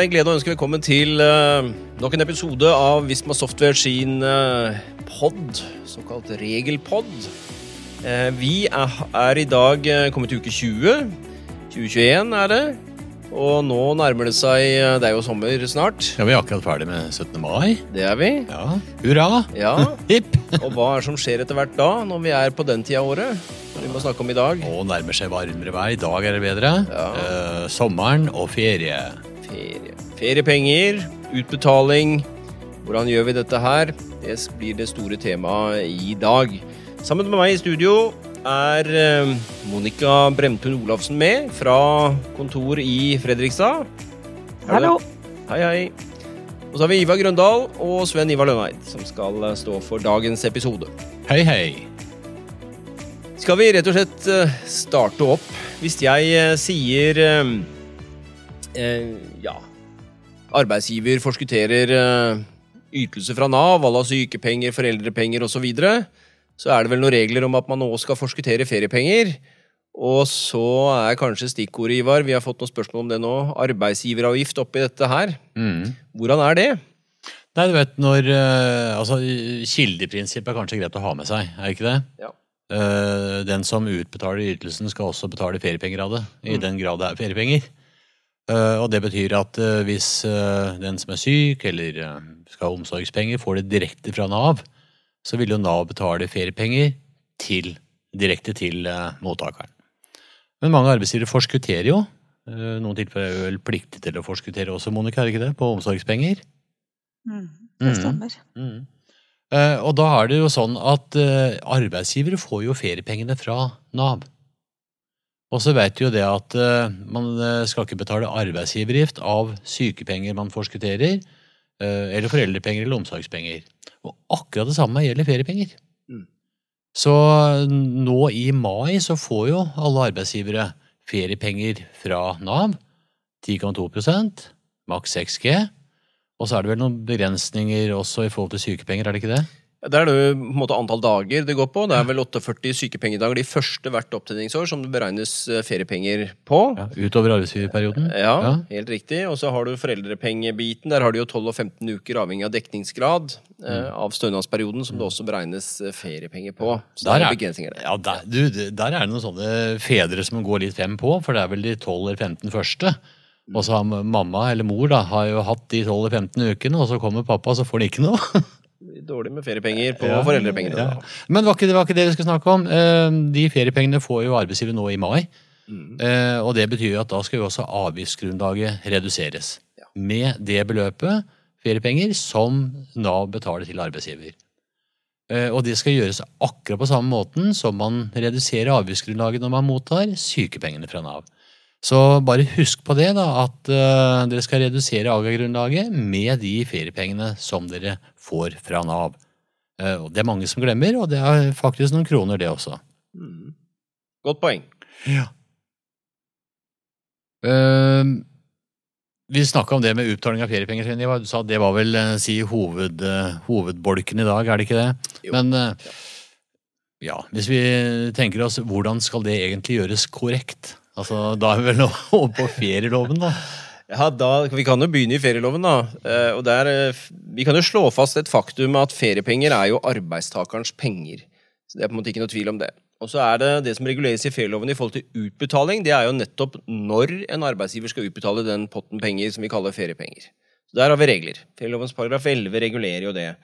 er det en glede å ønske velkommen til uh, nok en episode av Visma Software sin uh, pod, såkalt regelpod. Uh, vi er, er, i dag kommet til uke 20. 2021 er det. Og nå nærmer det seg Det er jo sommer snart. Ja, Vi er akkurat ferdig med 17. mai. Det er vi. Ja, Hurra! Ja. Hipp! og hva er det som skjer etter hvert da, når vi er på den tida av året? Vi må snakke om i dag. Og nærmer seg varmere vei. I dag er det bedre. Ja. Eh, sommeren og ferie. Ferie. Feriepenger, utbetaling. Hvordan gjør vi dette her? Det blir det store temaet i dag. Sammen med meg i studio er eh, Monica Bremtun Olafsen med fra kontor i Fredrikstad. Hallo. Hei, hei. Og så har vi Ivar Grøndal og Sven Ivar Lønneid som skal stå for dagens episode. Hei, hei. Skal vi rett og slett eh, starte opp? Hvis jeg eh, sier eh, eh, ja Arbeidsgiver forskutterer ytelse ytelser fra Nav, à la sykepenger, foreldrepenger osv., så, videre, så er det vel noen regler om at man nå skal forskuttere feriepenger. Og så er kanskje stikkordet, Ivar, vi har fått noen spørsmål om det nå, arbeidsgiveravgift oppi dette her. Mm. Hvordan er det? Nei, du vet når Altså, Kildeprinsippet er kanskje greit å ha med seg, er det ikke det? Ja. Uh, den som utbetaler ytelsen, skal også betale feriepenger av det. I Mm. den grad det er feriepenger. Uh, og det betyr at uh, hvis den som er syk eller skal ha omsorgspenger, får det direkte fra Nav, så vil jo Nav betale feriepenger til, direkte til mottakeren. Men mange arbeidsgivere forskutterer jo. noen tilfeller er vel pliktig til å forskuttere også, Monica, er ikke det? På omsorgspenger. Mm, det stemmer. Mm. Mm. og da er det jo sånn at arbeidsgivere får jo feriepengene fra Nav. Og så vet du jo det at uh, man skal ikke betale arbeidsgivergift av sykepenger man forskutterer, eller foreldrepenger eller omsorgspenger. Og akkurat det samme gjelder feriepenger. Mm. Så nå i mai så får jo alle arbeidsgivere feriepenger fra Nav. 10,2% maks 6G. Og så er det vel noen begrensninger også i forhold til sykepenger, er det ikke det? Det er det på en måte antall dager det går på. Det er vel 48 sykepengedager de første hvert opptjeningsår som det beregnes eh, feriepenger på. Ja, utover arbeidsgiverperioden? Ja, Ja. helt riktig. Og så har du foreldrepengebiten. Der har du jo 12 og 15 uker avhengig av dekningsgrad eh, Mm. av stønadsperioden, som det også beregnes eh, feriepenger på. Så Der er er- begrensninger der. Ja, der, du, der er det noen sånne fedre som går litt frem på, for det er vel de 12 eller 15 første. Og så har mamma eller mor da, har jo hatt de 12 eller 15 ukene, og så kommer pappa, så får de ikke noe. Dårlig med feriepenger på Ja, foreldrepengene. ja. Men var ikke, det var ikke det vi skulle snakke om. Eh, De feriepengene får jo arbeidsgiver nå i mai. Mm. Eh, Og det betyr jo at da skal jo også avgiftsgrunnlaget reduseres. Ja. Med det beløpet feriepenger som Nav betaler til arbeidsgiver. Eh, Og det skal gjøres akkurat på samme måten som man reduserer avgiftsgrunnlaget når man mottar sykepengene fra Nav. Så bare husk på det, da, at uh, dere skal redusere avgiftsgrunnlaget med de feriepengene som dere får fra Nav. Uh, det er mange som glemmer, og det er faktisk noen kroner, det også. Mm. Godt poeng. Ja. Uh, vi snakka om det med utbetaling av feriepenger. Du sa det var vel si, hoved, hovedbolken i dag, er det ikke det? Jo. Men ja, hvis vi tenker oss hvordan skal det egentlig gjøres korrekt? Altså, Da er vi vel over på ferieloven, da. Ja, da, Vi kan jo begynne i ferieloven. da. Eh, og der, eh, Vi kan jo slå fast et faktum at feriepenger er jo arbeidstakerens penger. Så Det er på en måte ikke noe tvil om det. Og så er det det som reguleres i ferieloven i forhold til utbetaling, det er jo nettopp når en arbeidsgiver skal utbetale den potten penger som vi kaller feriepenger. Så Der har vi regler. Ferielovens paragraf 11 regulerer jo det.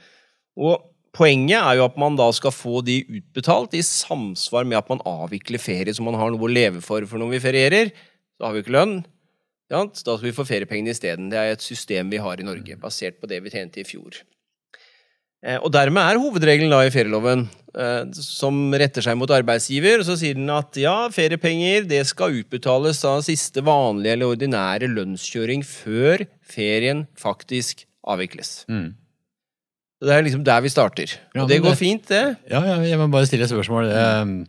Og Poenget er jo at man da skal få de utbetalt i samsvar med at man avvikler ferie, så man har noe å leve for. For når vi ferierer, Da har vi ikke lønn. Ja, da skal vi få feriepengene isteden. Det er et system vi har i Norge, basert på det vi tjente i fjor. Eh, Og dermed er hovedregelen da i ferieloven, eh, som retter seg mot arbeidsgiver, så sier den at ja, feriepenger det skal utbetales av siste vanlige eller ordinære lønnskjøring før ferien faktisk avvikles. Mm. Det er liksom der vi starter. Ja, Og det går det- fint, det. Ja, ja, jeg må bare stille et spørsmål. Eh,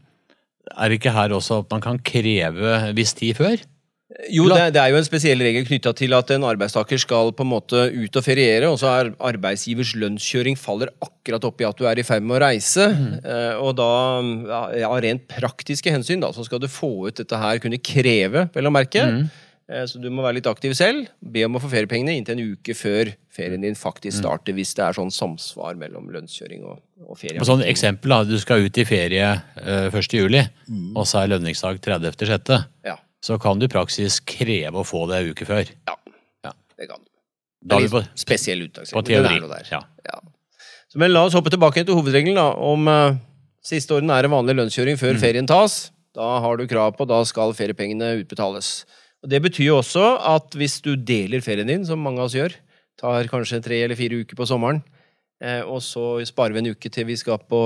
Er det ikke her også at man kan kreve viss tid før? Jo, det, det er jo en spesiell regel knytta til at en arbeidstaker skal på en måte ut og feriere, og så er arbeidsgivers lønnskjøring faller akkurat oppi at du er i ferd med å reise. Mm. og da, ja, rent praktiske hensyn, da, så skal du få ut dette her, kunne kreve, vel å merke, Eh, Så du må være litt aktiv selv. Be om å få feriepengene inntil en uke før ferien din faktisk starter, hvis det er sånn samsvar mellom lønnskjøring og, og ferie. Sånn eksempel, da, Du skal ut i ferie eh, 1. juli, og så er lønningsdag 30.6. Ja, Så kan du i praksis kreve å få det en uke før. ja, Ja. det kan du. Er Det er på, litt spesiell på uttaksregel. teori. det er noe der. Ja. Ja. Så, men la oss hoppe tilbake til hovedregelen. da, Om uh, siste en vanlig lønnskjøring Mm. før ferien tas, da har du krav på, da skal feriepengene utbetales. Og Det betyr jo også at hvis du deler ferien din, som mange av oss gjør, tar kanskje tre eller fire uker på sommeren, eh, og så sparer vi en uke til vi skal på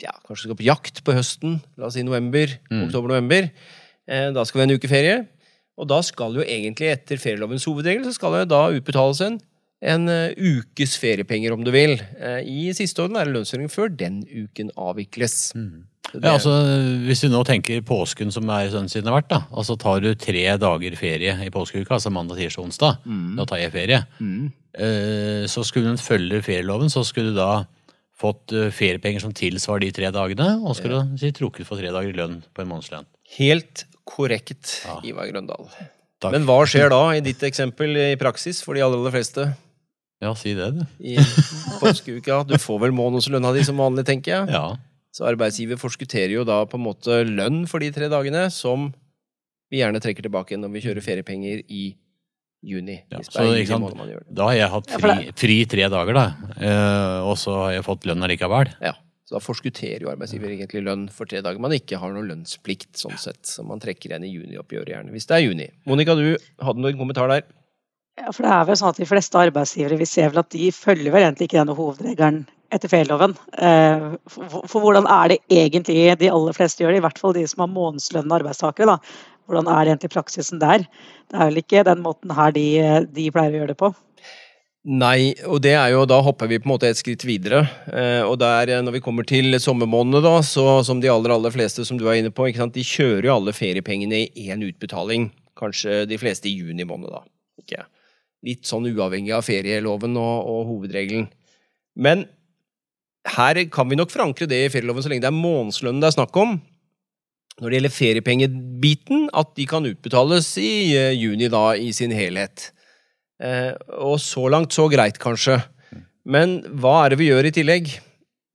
ja, kanskje skal på jakt på høsten, la oss si november, Mm. oktober-november, eh, da skal vi ha en uke ferie. Og da skal jo egentlig etter ferielovens hovedregel så skal det da utbetales en en eh, ukes feriepenger, om du vil. I siste orden er det lønnsføring før den uken avvikles. Mm. Det- Ja, altså, Hvis du nå tenker påsken som er sånn siden det har vært, da, så tar du tre dager ferie i påskeuka, altså mandag, tirsdag, onsdag, Mm. da tar jeg ferie, Mm. eh, så skulle hun følge ferieloven, så skulle du da fått eh, feriepenger som tilsvarer de tre dagene, og skulle du si trukket for tre dager lønn på en månedslønn. Helt korrekt, Ja. Ivar Grøndal. Takk. Men hva skjer da i ditt eksempel i praksis for de aller, aller fleste Ja, si det, du. i påskeuka? Du får vel månedslønna di som vanlig, tenker jeg. Ja. Så arbeidsgiver forskutterer jo da på en måte lønn for de tre dagene, som vi gjerne trekker tilbake når vi kjører feriepenger i juni. Ja, så. Da har jeg hatt fri, fri tre dager, da. Eh, og så har jeg fått lønn allikevel. Ja, så da forskutterer jo arbeidsgiver egentlig lønn for tre dager man ikke har noen lønnsplikt, sånn sett, Så man trekker igjen i junioppgjøret gjerne, hvis det er juni. Monica, du hadde noen kommentar der? Ja, for det er vel sånn at De fleste arbeidsgivere vi ser vel at de følger vel egentlig ikke denne hovedregelen etter ferieloven. Eh, For, for hvordan er det egentlig de aller fleste gjør det, i hvert fall de som har månedslønnende arbeidstakere? da. Hvordan er egentlig praksisen der? Det er vel ikke den måten her de, de pleier å gjøre det på. Nei, og det er jo, da hopper vi på en måte et skritt videre. Eh, og der, eh, når vi kommer til sommermånedene, da, så som de aller, aller fleste som du er inne på, de kjører jo alle feriepengene i én utbetaling. Kanskje de fleste i juni måned, da. Ikke? Litt sånn uavhengig av ferieloven og, og hovedregelen. Men her kan vi nok forankre det i ferieloven så lenge det er månedslønnen det er snakk om. Når det gjelder feriepengebiten, at de kan utbetales i eh, juni da i sin helhet. Eh, og så langt så greit, kanskje. Men hva er det vi gjør i tillegg,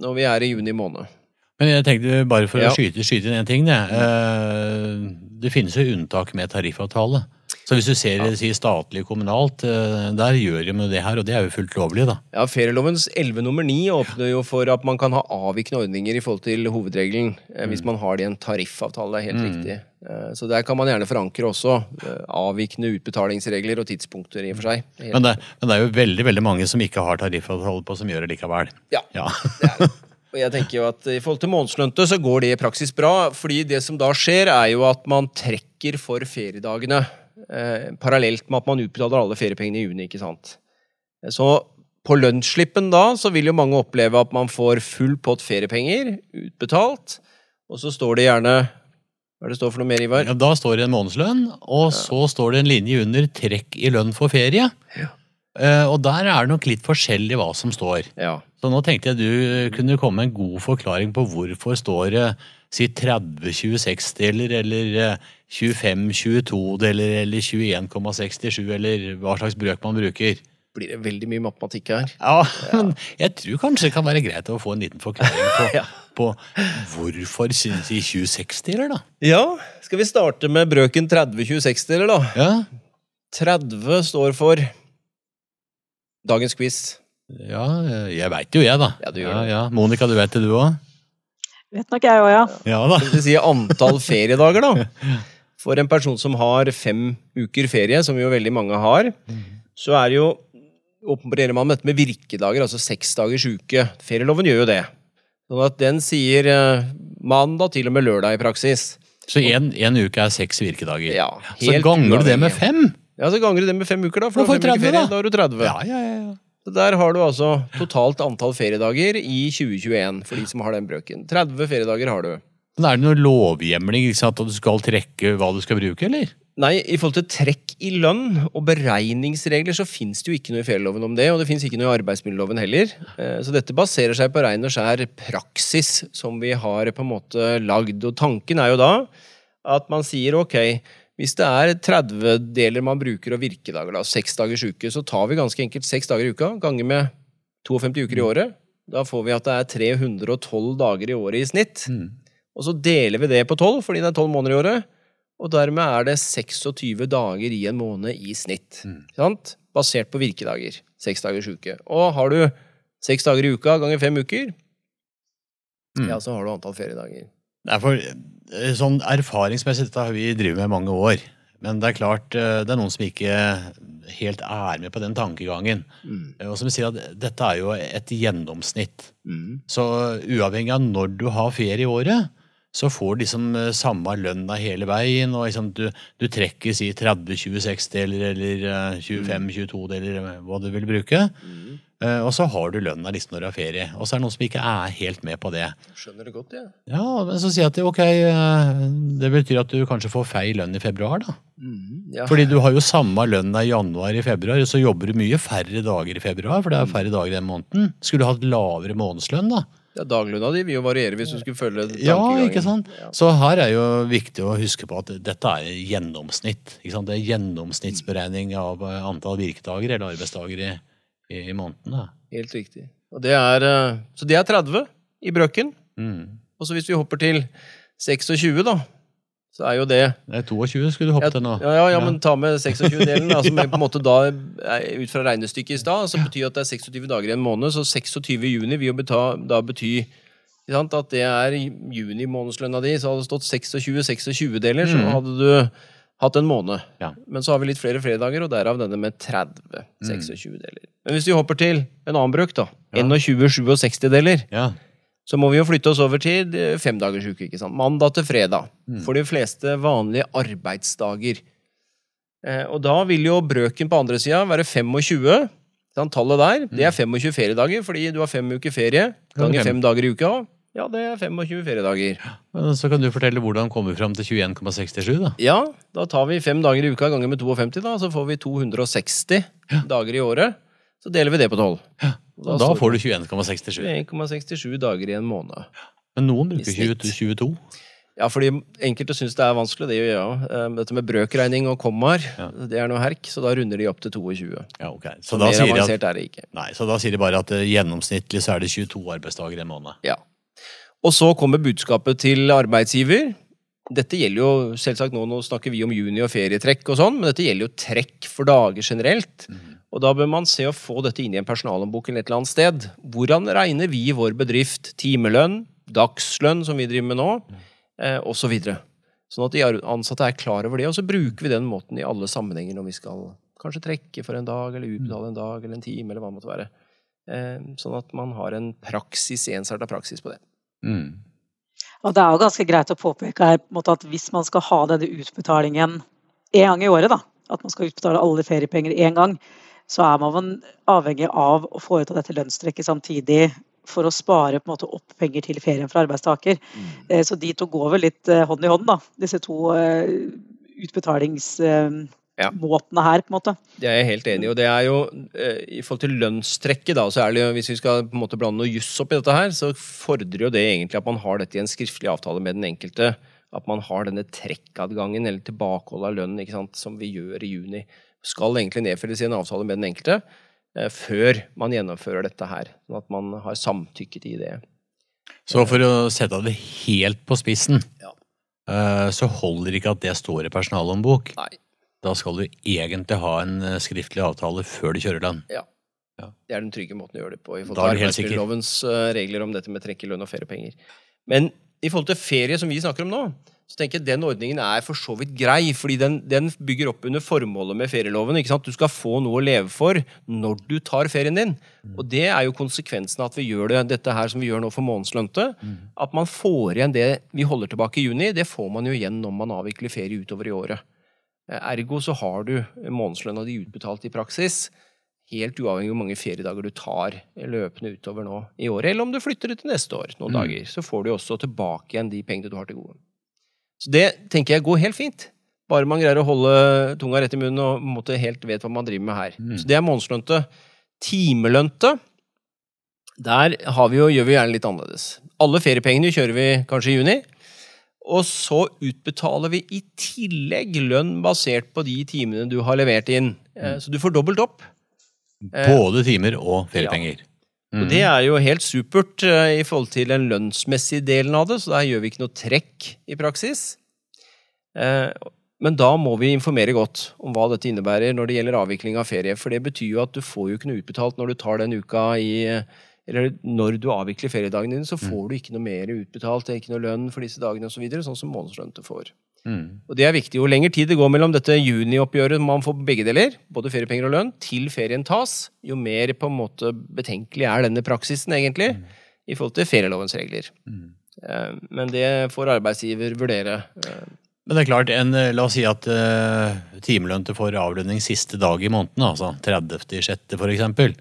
når vi er i juni måned? Men jeg tenkte bare for Ja. å skyte, skyte inn en ting. Det, eh, det finnes jo unntak med tariffavtale. Så hvis du ser ja. sier statlig kommunalt, eh, der gjør de det her, og det er jo fullt lovlig, da. Ja, Ferielovens 11 nummer 9 åpner jo for at man kan ha avvikende ordninger i forhold til hovedregelen, mm. hvis man har det i en tariffavtale. Det er helt Mm. riktig. Eh, så der kan man gjerne forankre også eh, avvikende utbetalingsregler og tidspunkter i og for seg. Men det, men det er jo veldig veldig mange som ikke har tariffavtale på, som gjør det likevel. Ja. Ja. Det er det. Og jeg tenker jo at I forhold til månedslønte så går det i praksis bra. fordi det som da skjer, er jo at man trekker for feriedagene eh, parallelt med at man utbetaler alle feriepengene i juni. ikke sant? Eh, Så på lønnsslippen da så vil jo mange oppleve at man får full pott feriepenger utbetalt, og så står det gjerne Hva er det står for noe mer, Ivar? Ja, Da står det en månedslønn, og så står det en linje under 'trekk i lønn for ferie'. Ja. Uh, og der er det nok litt forskjellig hva som står. Ja. Så nå tenkte jeg du kunne komme med en god forklaring på hvorfor står det si 30-26-deler, eller eh, 25-22-deler, eller 21,67, eller hva slags brøk man bruker. Blir det veldig mye matematikk her? Ja, men jeg tror kanskje det kan være greit å få en liten forklaring på, Ja. på hvorfor synes de 26-deler, da. Ja, skal vi starte med brøken 30-26-deler, da? Ja, 30 står for dagens quiz. ja jeg veit jo jeg, da. Ja, du gjør ja, det. ja. Monica, du vet det du òg? Vet nok jeg òg, ja. Ja da. Det vil si antall feriedager, da. For en person som har fem uker ferie, som jo veldig mange har, så er det jo opererer man med dette med virkedager, altså seks dagers uke. Ferieloven gjør jo det. Sånn at den sier eh, mandag til og med lørdag i praksis. Så en, en uke er seks virkedager. Ja, så ganger du det med fem? Ja, så ganger du det med fem uker, da. For da har du 30. Ja, ja, ja. Så der har du altså totalt antall feriedager i 2021, for de som har den brøken. 30 feriedager har du. Men er det noen lovhjemling ikke sant, at du skal trekke hva du skal bruke, eller? Nei, i forhold til trekk i lønn og beregningsregler så fins det jo ikke noe i ferieloven om det, og det fins ikke noe i arbeidsmiljøloven heller. Eh, Så dette baserer seg på rein og skjær praksis som vi har på en måte lagd. Og tanken er jo da at man sier ok, Hvis det er 30-deler man bruker og virkedager, da, seks dagers uke, så tar vi ganske enkelt seks dager i uka, ganger med 52 uker i året. Da får vi at det er 312 dager i året i snitt. Mm. Og så deler vi det på 12, fordi det er 12 måneder i året. Og dermed er det 26 dager i en måned i snitt. Mm. Sant? Basert på virkedager. Seks dagers uke. Og har du seks dager i uka ganger fem uker, Mm. ja, så har du antall feriedager. Nei, for eh, sånn erfaringsmessig, dette har vi drevet med i mange år. Men det er klart, eh, det er noen som ikke helt er med på den tankegangen. Mm. Eh, Og som sier at dette er jo et gjennomsnitt. Mm. Så uavhengig av når du har ferie i året, så får du liksom eh, samme lønna hele veien. og liksom du, du trekker i 30-26-deler eller eh, 25-22-deler, hva du vil bruke. Mm. Eh, Og så har du lønna liksom når du har ferie. Og så er det noen som ikke er helt med på det. Skjønner det godt, ja. Ja, men så sier jeg at ok, eh, det betyr at du kanskje får feil lønn i februar, da. Mm. Ja. Fordi du har jo samme lønna i januar i februar, og så jobber du mye færre dager i februar, for det er færre dager den måneden. Skulle du hatt lavere månedslønn, da? Ja, Daglønna di vil jo variere hvis du skulle følge Ja, ikke sant? Så her er jo viktig å huske på at dette er gjennomsnitt. Ikke sant? Det er gjennomsnittsberegning av eh, antall virkedager eller arbeidsdager i, i, i måneden. Helt riktig. Og det er, eh, så det er 30 i brøkken. Mm. Og så hvis vi hopper til 26, da, så er jo det Det er 22 skulle du ja, til nå. ja, ja, ja, men ta med 26-delen, altså, er på en måte da ut fra regnestykket i stad, så betyr at det er 26 dager i en måned, så 26 juni vil jo beta, da bety sant, at det er juni-månedslønna di, så hadde det stått 26-26-deler, så Mhm. hadde du hatt en måned. Ja. Men så har vi litt flere fredager, og derav denne med 30 Mm. 26-deler. Men hvis vi hopper til en annen brøk, da, Ja. 21-67-deler, Ja. Så må vi jo flytte oss over til eh, femdagersuke. Mandag til fredag. Mm. For de fleste vanlige arbeidsdager. Eh, og da vil jo brøken på andre sida være 25. Sant? Tallet der, det er 25 feriedager, fordi du har fem uker ferie ganger fem. dager i uka. Ja, det er 25 feriedager. Så kan du fortelle hvordan kommer vi fram til 21,67, da. Ja, da tar vi fem dager i uka ganger med 52, da, så får vi 260 dager i året. Så deler vi det på 12. Og da får du 21,67. 21,67 dager i en måned. Men noen bruker 20 22. Ja, fordi enkelte syns det er vanskelig. Det gjør jeg òg. Dette med brøkregning og kommaer, Ja. det er noe herk, så da runder de opp til 22. Ja, ok. Så Så da mer sier, at, avansert er det ikke. nei, så da sier de bare at eh, gjennomsnittlig så er det 22 arbeidsdager i en måned. Ja. Og så kommer budskapet til arbeidsgiver. Dette gjelder jo selvsagt nå, nå snakker vi om juni og ferietrekk og sånn, men dette gjelder jo trekk for dager generelt. Og da bør man se å få dette inn i en personalhåndbok eller et eller annet sted. Hvordan regner vi i vår bedrift timelønn, dagslønn, som vi driver med nå, eh, osv. Så sånn at de ansatte er klar over det, og så bruker vi den måten i alle sammenhenger når vi skal kanskje trekke for en dag, eller utbetale en dag, eller en time, eller hva det måtte være. Eh, sånn at man har en praksis, ensarta praksis på det. Mm. Og det er jo ganske greit å påpeke her på en måte, at hvis man skal ha denne utbetalingen én gang i året, da, at man skal utbetale alle feriepenger én gang, så er man avhengig av å foreta dette lønnstrekket samtidig for å spare på en måte opp penger til ferien for arbeidstaker. Mm. Så de to går vel litt eh, hånd i hånd, da, disse to eh, utbetalingsmåtene Ja. her, på en måte. Det er jeg helt enig i. Og det er jo eh, I forhold til lønnstrekket, da, så er det jo, hvis vi skal på en måte blande noe juss opp i dette her, så fordrer jo det egentlig at man har dette i en skriftlig avtale med den enkelte. At man har denne trekkadgangen, eller tilbakehold av lønn, ikke sant, som vi gjør i juni. Skal egentlig nedfelles i en avtale med den enkelte eh, før man gjennomfører dette her. Sånn at man har samtykket i det. Så for å sette det helt på spissen, Ja. eh, så holder ikke at det står i personalhåndbok. Da skal du egentlig ha en eh, skriftlig avtale før du kjører den. Det er den trygge måten å gjøre det på i forhold til arbeidsmiljølovens regler om dette med trekk i lønn og feriepenger. Men i forhold til ferie, som vi snakker om nå, så tenker jeg den ordningen er for så vidt grei, fordi den, den bygger opp under formålet med ferieloven. ikke sant? Du skal få noe å leve for når du tar ferien din. Og det er jo konsekvensen av at vi gjør det, dette her som vi gjør nå for månedslønte. At man får igjen det vi holder tilbake i juni, det får man jo igjen når man avvikler ferie utover i året. Eh, Ergo så har du månedslønna di utbetalt i praksis, helt uavhengig av hvor mange feriedager du tar løpende utover nå i året, eller om du flytter det til neste år noen Mm. dager. Så får du også tilbake igjen de pengene du har til gode. Så det tenker jeg går helt fint. Bare man greier å holde tunga rett i munnen og måte helt vet hva man driver med her. Mm. Så det er månedslønte. Timelønte, der har vi jo, gjør vi gjerne litt annerledes. Alle feriepengene kjører vi kanskje i juni. Og så utbetaler vi i tillegg lønn basert på de timene du har levert inn. Mm. Så du får dobbelt opp. Både timer og feriepenger. Og det er jo helt supert eh, i forhold til den lønnsmessige delen av det, så der gjør vi ikke noe trekk i praksis. Eh, Men da må vi informere godt om hva dette innebærer når det gjelder avvikling av ferie. For det betyr jo at du får jo ikke noe utbetalt når du tar den uka i Eller når du avvikler feriedagene dine, så får du ikke noe mer utbetalt, ikke noe lønn for disse dagene osv., så videre, sånn som månedslønte får. Mm. Og det er viktig. Jo lenger tid det går mellom dette junioppgjøret man får begge deler, både feriepenger og lønn, til ferien tas, jo mer på en måte betenkelig er denne praksisen egentlig, i forhold til ferielovens regler. Mm. Eh, Men det får arbeidsgiver vurdere. Eh, Men det er klart, en, eh, la oss si at uh, timelønte får avlønning siste dag i måneden, altså 30.6. for eksempel.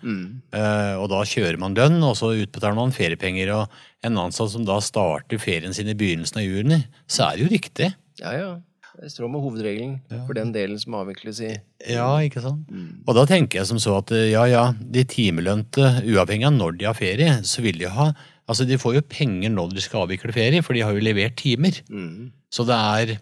Uh, og da kjører man lønn, og så utbetaler man feriepenger. Og en ansatt som da starter ferien sin i begynnelsen av juni, så er det jo riktig. Ja, ja. Det i med hovedregelen for den delen som avvikles i Ja, ikke sant? Og da tenker jeg som så at eh, ja, ja, de timelønte, uavhengig av når de har ferie, så vil de ha Altså, de får jo penger når de skal avvikle ferie, for de har jo levert timer. Så det er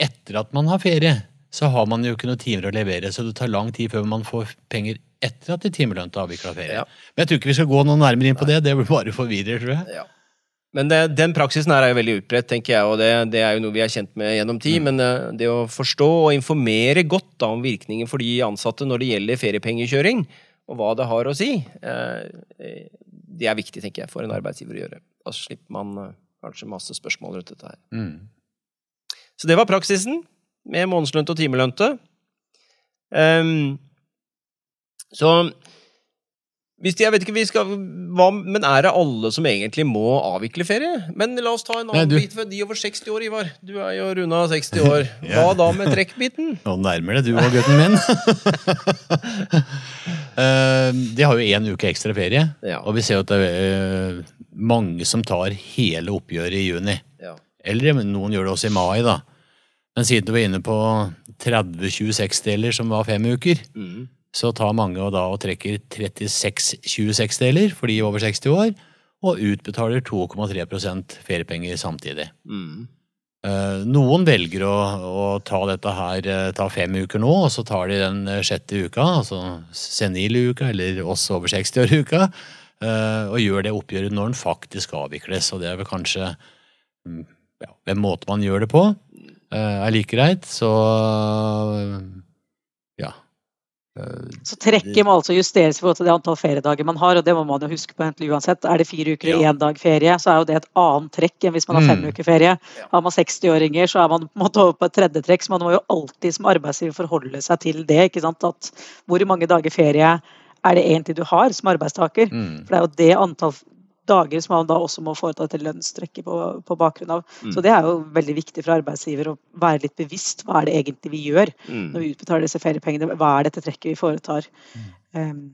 etter at man har ferie, så har man jo ikke noen timer å levere, så det tar lang tid før man får penger etter at de timelønte avvikla ferie. Ja. Men jeg tror ikke vi skal gå noe nærmere inn på det, det blir bare forvirrer, tror jeg. Ja. Men det, den praksisen her er jo veldig utbredt, tenker jeg, og det, det er jo noe vi er kjent med gjennom tid. Men eh, det å forstå og informere godt da, om virkningen for de ansatte når det gjelder feriepengekjøring, og hva det har å si, eh, det er viktig, tenker jeg, for en arbeidsgiver å gjøre. Da slipper man eh, kanskje masse spørsmål rundt dette her. Mm. Så det var praksisen, med månedslønte og timelønte. Um, så hvis de, jeg vet ikke, vi skal, hva, Men er det alle som egentlig må avvikle ferie? Men la oss ta en annen Nei, du- bit for de over 60 år, Ivar. Du er jo runda 60 år. Ja. Hva da med trekkbiten? Nå nærmer det du og gutten min. uh, De har jo én uke ekstra ferie, Ja. og vi ser jo at det er uh, mange som tar hele oppgjøret i juni. Ja. Eller noen gjør det også i mai, da. Men siden du var inne på 30 26-deler, som var fem uker, Mm. Så tar mange og da og trekker 36 26-deler for de over 60 år, og utbetaler 2,3% feriepenger samtidig. Mm. Eh, Noen velger å, å ta dette her, eh, ta fem uker nå, og så tar de den eh, sjette uka, altså senile uka, eller oss over 60-år-uka, eh, og gjør det oppgjøret når den faktisk avvikles. Og det er vel kanskje mm, ja, hvem måte man gjør det på, er like greit. Så. Så trekket må altså justeres i forhold til det antall feriedager man har, og det må man jo huske på egentlig uansett. Er det fire uker og Ja. én dag ferie, så er jo det et annet trekk enn hvis man har fem Mm. uker ferie. Har man 60-åringer, så er man på over på et tredje trekk, så man må jo alltid som arbeidsgiver forholde seg til det. ikke sant? At hvor mange dager ferie er det egentlig du har som arbeidstaker? Mm. For det er jo det antall dager som man da også må foreta dette lønnstrekket på, på bakgrunn av. Så det er jo veldig viktig for arbeidsgiver å være litt bevisst. Hva er det egentlig vi gjør Mm. når vi utbetaler disse feriepengene? Hva er dette trekket vi foretar? Um,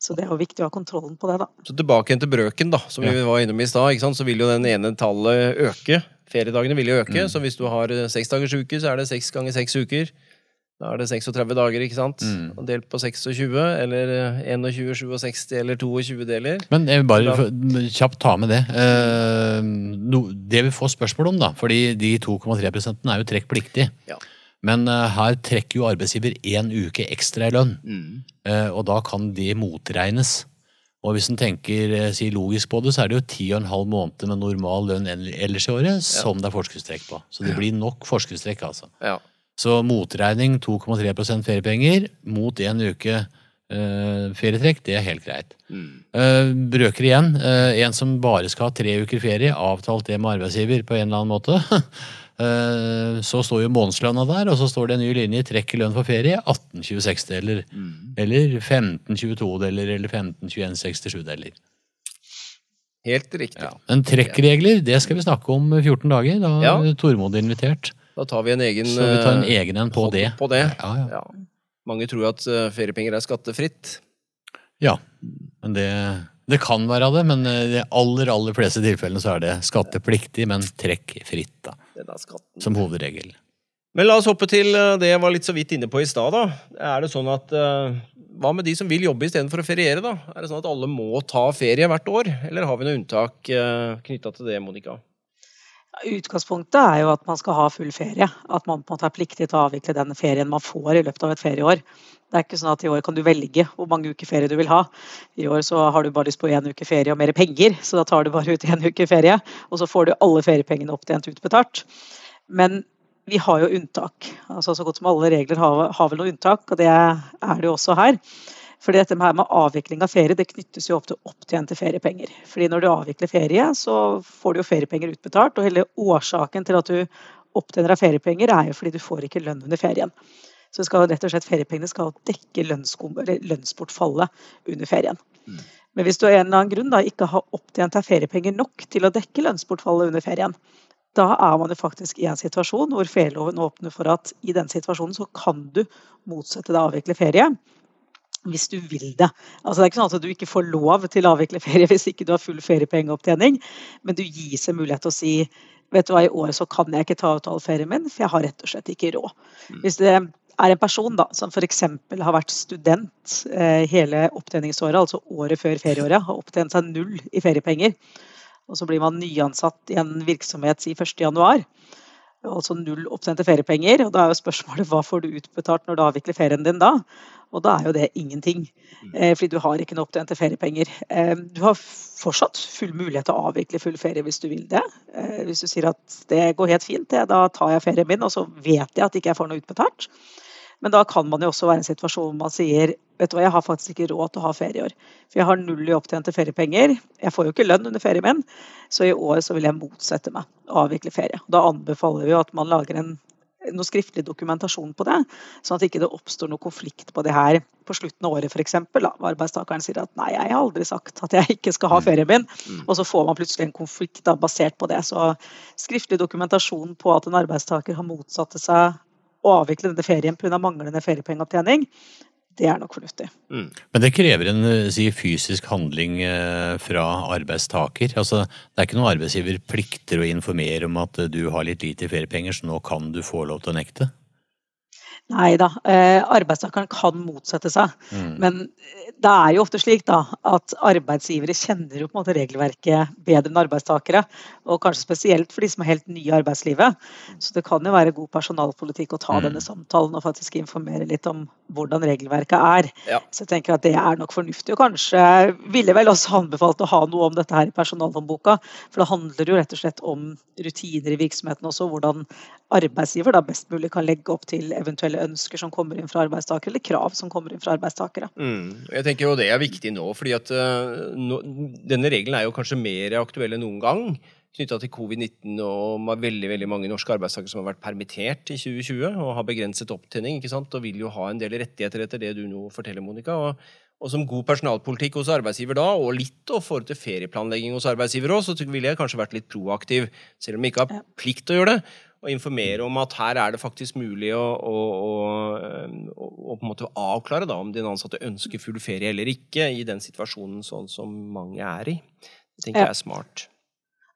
så det er jo viktig å ha kontrollen på det, da. Så tilbake igjen til brøken, da, som vi var innom i stad. Så vil jo den ene tallet øke. Feriedagene vil jo øke. Så hvis du har seks dagers uke, så er det seks ganger seks uker. Da er det 36 dager, ikke sant? Mm. Og delt på 26, eller eh, 21, 67 eller 22 deler. Men jeg vil bare Da- kjapt ta med det. Eh, det vi får spørsmål om, da, fordi de 2,3% er jo trekkpliktig. Ja. Men eh, her trekker jo arbeidsgiver én uke ekstra i lønn, Mm. eh, og da kan det motregnes. Og hvis en tenker sier si logisk på det, så er det jo ti og en halv måned med normal lønn ellers i året som det er forskuddstrekk på. Så det blir nok forskuddstrekk, altså. Ja. Så motregning 2,3% feriepenger mot én uke Uh, ferietrekk, det er helt greit. Mm. Uh, brøker igjen. Uh, en som bare skal ha tre uker ferie, avtalt det med arbeidsgiver på en eller annen måte. Eh, så står jo månedslønna der, og så står det en ny linje trekk i lønn for ferie. 18-26-deler. Mm. Eller 15-22-deler, eller 15-21-67-deler. Helt riktig. Ja. Men trekkregler, det skal vi snakke om 14 dager. Da Ja. er Tormod invitert. Da tar vi en egen Så vi tar en eh, egen en på det. På det. Ja, ja. Ja. Mange tror at eh, feriepenger er skattefritt. ja. Men det, det kan være det, men i de aller, aller fleste tilfellene så er det skattepliktig, men trekkfritt, da. Som hovedregel. Men la oss hoppe til eh, det jeg var litt så vidt inne på i stad. da. Er det sånn at eh, Hva med de som vil jobbe istedenfor å feriere? da? Er det sånn at alle må ta ferie hvert år, eller har vi noe unntak knytta til det, Monica? Utgangspunktet er jo at man skal ha full ferie. At man på en måte er pliktig til å avvikle den ferien man får i løpet av et ferieår. Det er ikke sånn at i år kan du velge hvor mange uker ferie du vil ha. I år så har du bare lyst på én uke ferie og mer penger, så da tar du bare ut én uke ferie. Og så får du alle feriepengene opptjent utbetalt. Men vi har jo unntak. Altså Så godt som alle regler har, vel noe unntak, og det er det jo også her. Fordi dette med avvikling av ferie det knyttes jo opp til opptjente feriepenger. Fordi når du avvikler ferie, så får du jo feriepenger utbetalt. Og hele årsaken til at du opptjener av feriepenger, er jo fordi du får ikke lønn under ferien. Så skal rett og slett feriepengene skal dekke lønnsbortfallet under ferien. Mm. Men hvis du av en eller annen grunn da ikke har opptjent deg feriepenger nok til å dekke lønnsbortfallet under ferien, da er man jo faktisk i en situasjon hvor ferieloven åpner for at i den situasjonen så kan du motsette deg å avvikle ferie hvis du vil det. Altså, det er ikke sånn at du ikke får lov til å avvikle ferie hvis ikke du har full feriepengeopptjening, men du gis en mulighet til å si vet du hva, i år så kan jeg ikke ta ut all ferien min, for jeg har rett og slett ikke råd. Mm. Hvis det er en person da, som f.eks. har vært student eh, hele opptjeningsåret, altså året før ferieåret, har opptjent seg null i feriepenger, og så blir man nyansatt i en virksomhet i 1.1 altså null opptjente feriepenger. Og da er jo spørsmålet hva får du utbetalt når du avvikler ferien din da? Og da er jo det ingenting, mm. eh, fordi du har ikke noe opptjente feriepenger. Eh, du har fortsatt full mulighet til å avvikle full ferie hvis du vil det. Eh, hvis du sier at det går helt fint, da tar jeg ferien min, og så vet jeg at ikke jeg får noe utbetalt. Men da kan man jo også være i en situasjon hvor man sier vet du hva, jeg har faktisk ikke råd til å ha ferieår. For jeg har null i opptjente feriepenger. Jeg får jo ikke lønn under ferien min, så i år så vil jeg motsette meg å avvikle ferie. Da anbefaler vi jo at man lager en, noe skriftlig dokumentasjon på det, sånn at ikke det oppstår noe konflikt på det her på slutten av året f.eks. Arbeidstakeren sier at nei, jeg har aldri sagt at jeg ikke skal ha mm. ferien min, mm. og så får man plutselig en konflikt da, basert på det. Så skriftlig dokumentasjon på at en arbeidstaker har motsatt seg å avvikle denne ferien pga. manglende feriepengeopptjening, det er nok fornuftig. Mm. Men det krever en eh, si, fysisk handling eh, fra arbeidstaker? Altså, det er ikke noen arbeidsgiver plikter å informere om at du har litt lite feriepenger, så nå kan du få lov til å nekte? Nei da, eh, arbeidstakeren kan motsette seg. Mm. Men det er jo ofte slik da, at arbeidsgivere kjenner jo på en måte regelverket bedre enn arbeidstakere. Og kanskje spesielt for de som er helt nye i arbeidslivet. Så det kan jo være god personalpolitikk å ta mm. denne samtalen og faktisk informere litt om hvordan regelverket er. Ja. Så jeg tenker at det er nok fornuftig. Og kanskje ville vel også anbefalt å ha noe om dette her i personalhåndboka. For det handler jo rett og slett om rutiner i virksomheten også, hvordan arbeidsgiver da best mulig kan legge opp til eventuelle ønsker som kommer inn fra arbeidstakere, eller krav som kommer inn fra arbeidstakere. Mm. Jeg tenker jo Det er viktig nå, fordi at nå, denne regelen er jo kanskje mer aktuell enn noen gang knytta til covid-19 og veldig veldig mange norske arbeidstakere som har vært permittert i 2020 og har begrenset opptjening ikke sant? og vil jo ha en del rettigheter etter det du nå forteller, Monica. Og, og som god personalpolitikk hos arbeidsgiver da, og litt å forhold til ferieplanlegging hos arbeidsgiver òg, så ville jeg kanskje vært litt proaktiv, selv om jeg ikke har plikt til å gjøre det og informere om at her er det faktisk mulig å, å, å, å på en måte avklare da, om din ansatte ønsker full ferie eller ikke i den situasjonen sånn som mange er i. Det tenker jeg er smart.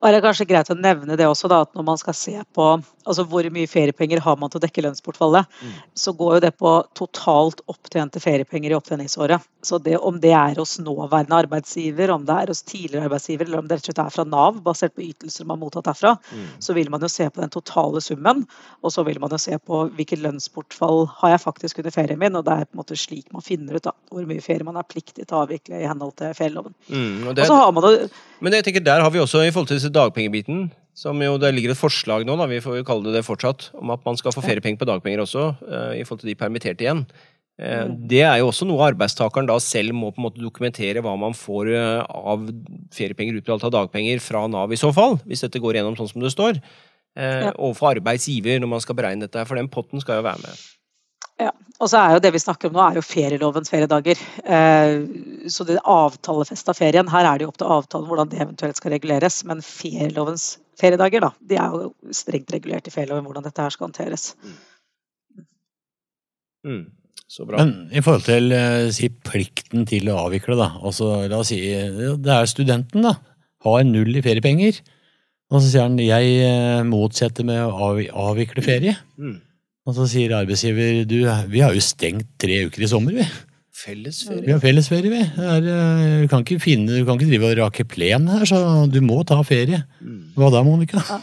Og det er kanskje greit å nevne det også, da, at når man skal se på altså hvor mye feriepenger har man til å dekke lønnsbortfallet, mm. så går jo det på totalt opptjente feriepenger i opptjeningsåret. Så det, om det er hos nåværende arbeidsgiver, om det er hos tidligere arbeidsgiver, eller om det rett og slett er fra Nav, basert på ytelser man har mottatt derfra, mm. så vil man jo se på den totale summen. Og så vil man jo se på hvilket lønnsbortfall har jeg faktisk under ferien min, og det er på en måte slik man finner ut da, hvor mye ferie man er pliktig til å avvikle i henhold til ferieloven. Mm, og, det, og så har man det, men jeg tenker der har vi også i forhold til dagpengebiten, som jo det ligger et forslag nå, da, vi får jo kalle det det fortsatt, om at man skal få feriepenger på dagpenger også, uh, i forhold til de permitterte igjen. Uh, det er jo også noe arbeidstakeren da selv må på en måte dokumentere hva man får uh, av feriepenger utbetalt av dagpenger fra Nav i så fall, hvis dette går gjennom sånn som det står. Ja. Overfor arbeidsgiver når man skal beregne dette, for den potten skal jo være med. Ja, og så er jo Det vi snakker om nå, er jo ferielovens feriedager. Eh, så det avtalefesta ferien, her er det jo opp til avtalen hvordan det eventuelt skal reguleres. Men ferielovens feriedager, da, de er jo strengt regulert i ferieloven hvordan dette her skal håndteres. Mm. Så bra. Men i forhold til eh, si, plikten til å avvikle, da. Altså, la oss si det er studenten, da. Har null i feriepenger. Og så sier han jeg eh, motsetter med å avvikle ferie. Mm. Og så sier arbeidsgiver du, vi har jo stengt tre uker i sommer, vi. Fellesferie? Vi har fellesferie, vi. Er, eh, du, kan ikke finne, du kan ikke drive og rake plen her, så du må ta ferie. Mm. Hva da, Monica? Ja.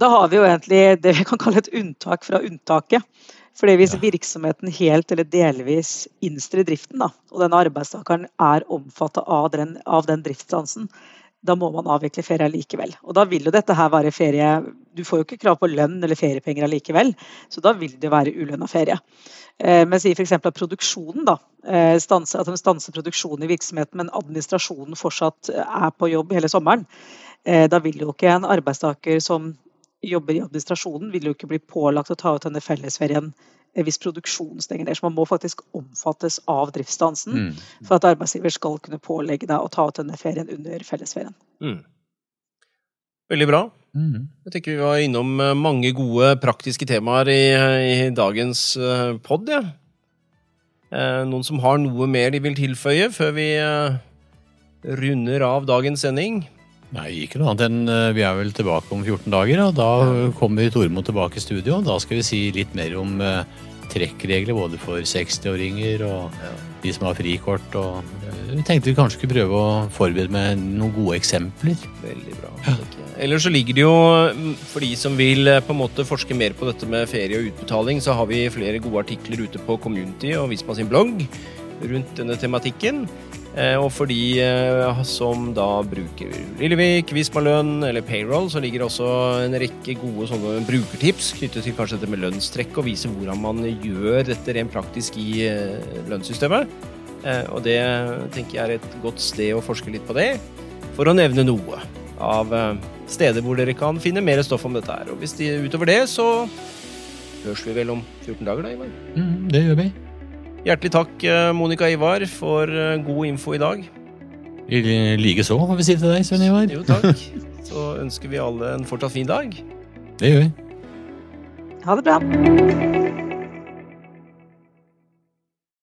Da har vi jo egentlig det vi kan kalle et unntak fra unntaket. Fordi hvis Ja. virksomheten helt eller delvis innstiller driften, da, og denne arbeidstakeren er omfattet av den, av den driftsstansen, da må man avvikle ferie likevel. Og da vil jo dette her være ferie Du får jo ikke krav på lønn eller feriepenger allikevel, så da vil det være ulønna ferie. Eh, men si f.eks. at produksjonen da, eh, stanser, at de stanser produksjonen i virksomheten, men administrasjonen fortsatt eh, er på jobb hele sommeren. Da vil jo ikke en arbeidstaker som jobber i administrasjonen, vil jo ikke bli pålagt å ta ut denne fellesferien eh, viss produksjonen der. Så man må faktisk omfattes av driftsstansen Mm. for at arbeidsgiver skal kunne pålegge deg å ta ut denne ferien under fellesferien. Mm. Veldig bra. Mm. Jeg tenker vi var innom eh, mange gode praktiske temaer i, i dagens uh, pod. Ja. Eh, noen som har noe mer de vil tilføye før vi eh, runder av dagens sending? Nei, ikke noe annet enn eh, vi er vel tilbake om 14 dager, og da kommer Tormod tilbake i studio. Da skal vi si litt mer om eh, trekkregler både for 60-åringer og de som har frikort. Og eh, vi tenkte vi kanskje skulle prøve å forberede med noen gode eksempler. Veldig bra. jeg. Ellers så ligger det jo, mm, for de som vil på en måte forske mer på dette med ferie og utbetaling, så har vi flere gode artikler ute på Community og Visma sin blogg rundt denne tematikken. Eh, Og for de eh, som da bruker Lillevik, Visma lønn eller payroll, så ligger det også en rekke gode sånne brukertips knyttet til kanskje dette med lønnstrekk, og vise hvordan man gjør dette rent praktisk i eh, lønnssystemet. Og det tenker jeg er et godt sted å forske litt på det, for å nevne noe av steder hvor dere kan finne mer stoff om dette her. Og hvis de utover det, så høres vi vel om 14 dager, da, Ivar. Mm, det gjør vi. Hjertelig takk, eh, Monica Ivar, for eh, god info i dag. I likeså, får vi si til deg, Svein Ivar. Jo, takk. Så ønsker vi alle en fortsatt fin dag. Det gjør vi. Ha det bra.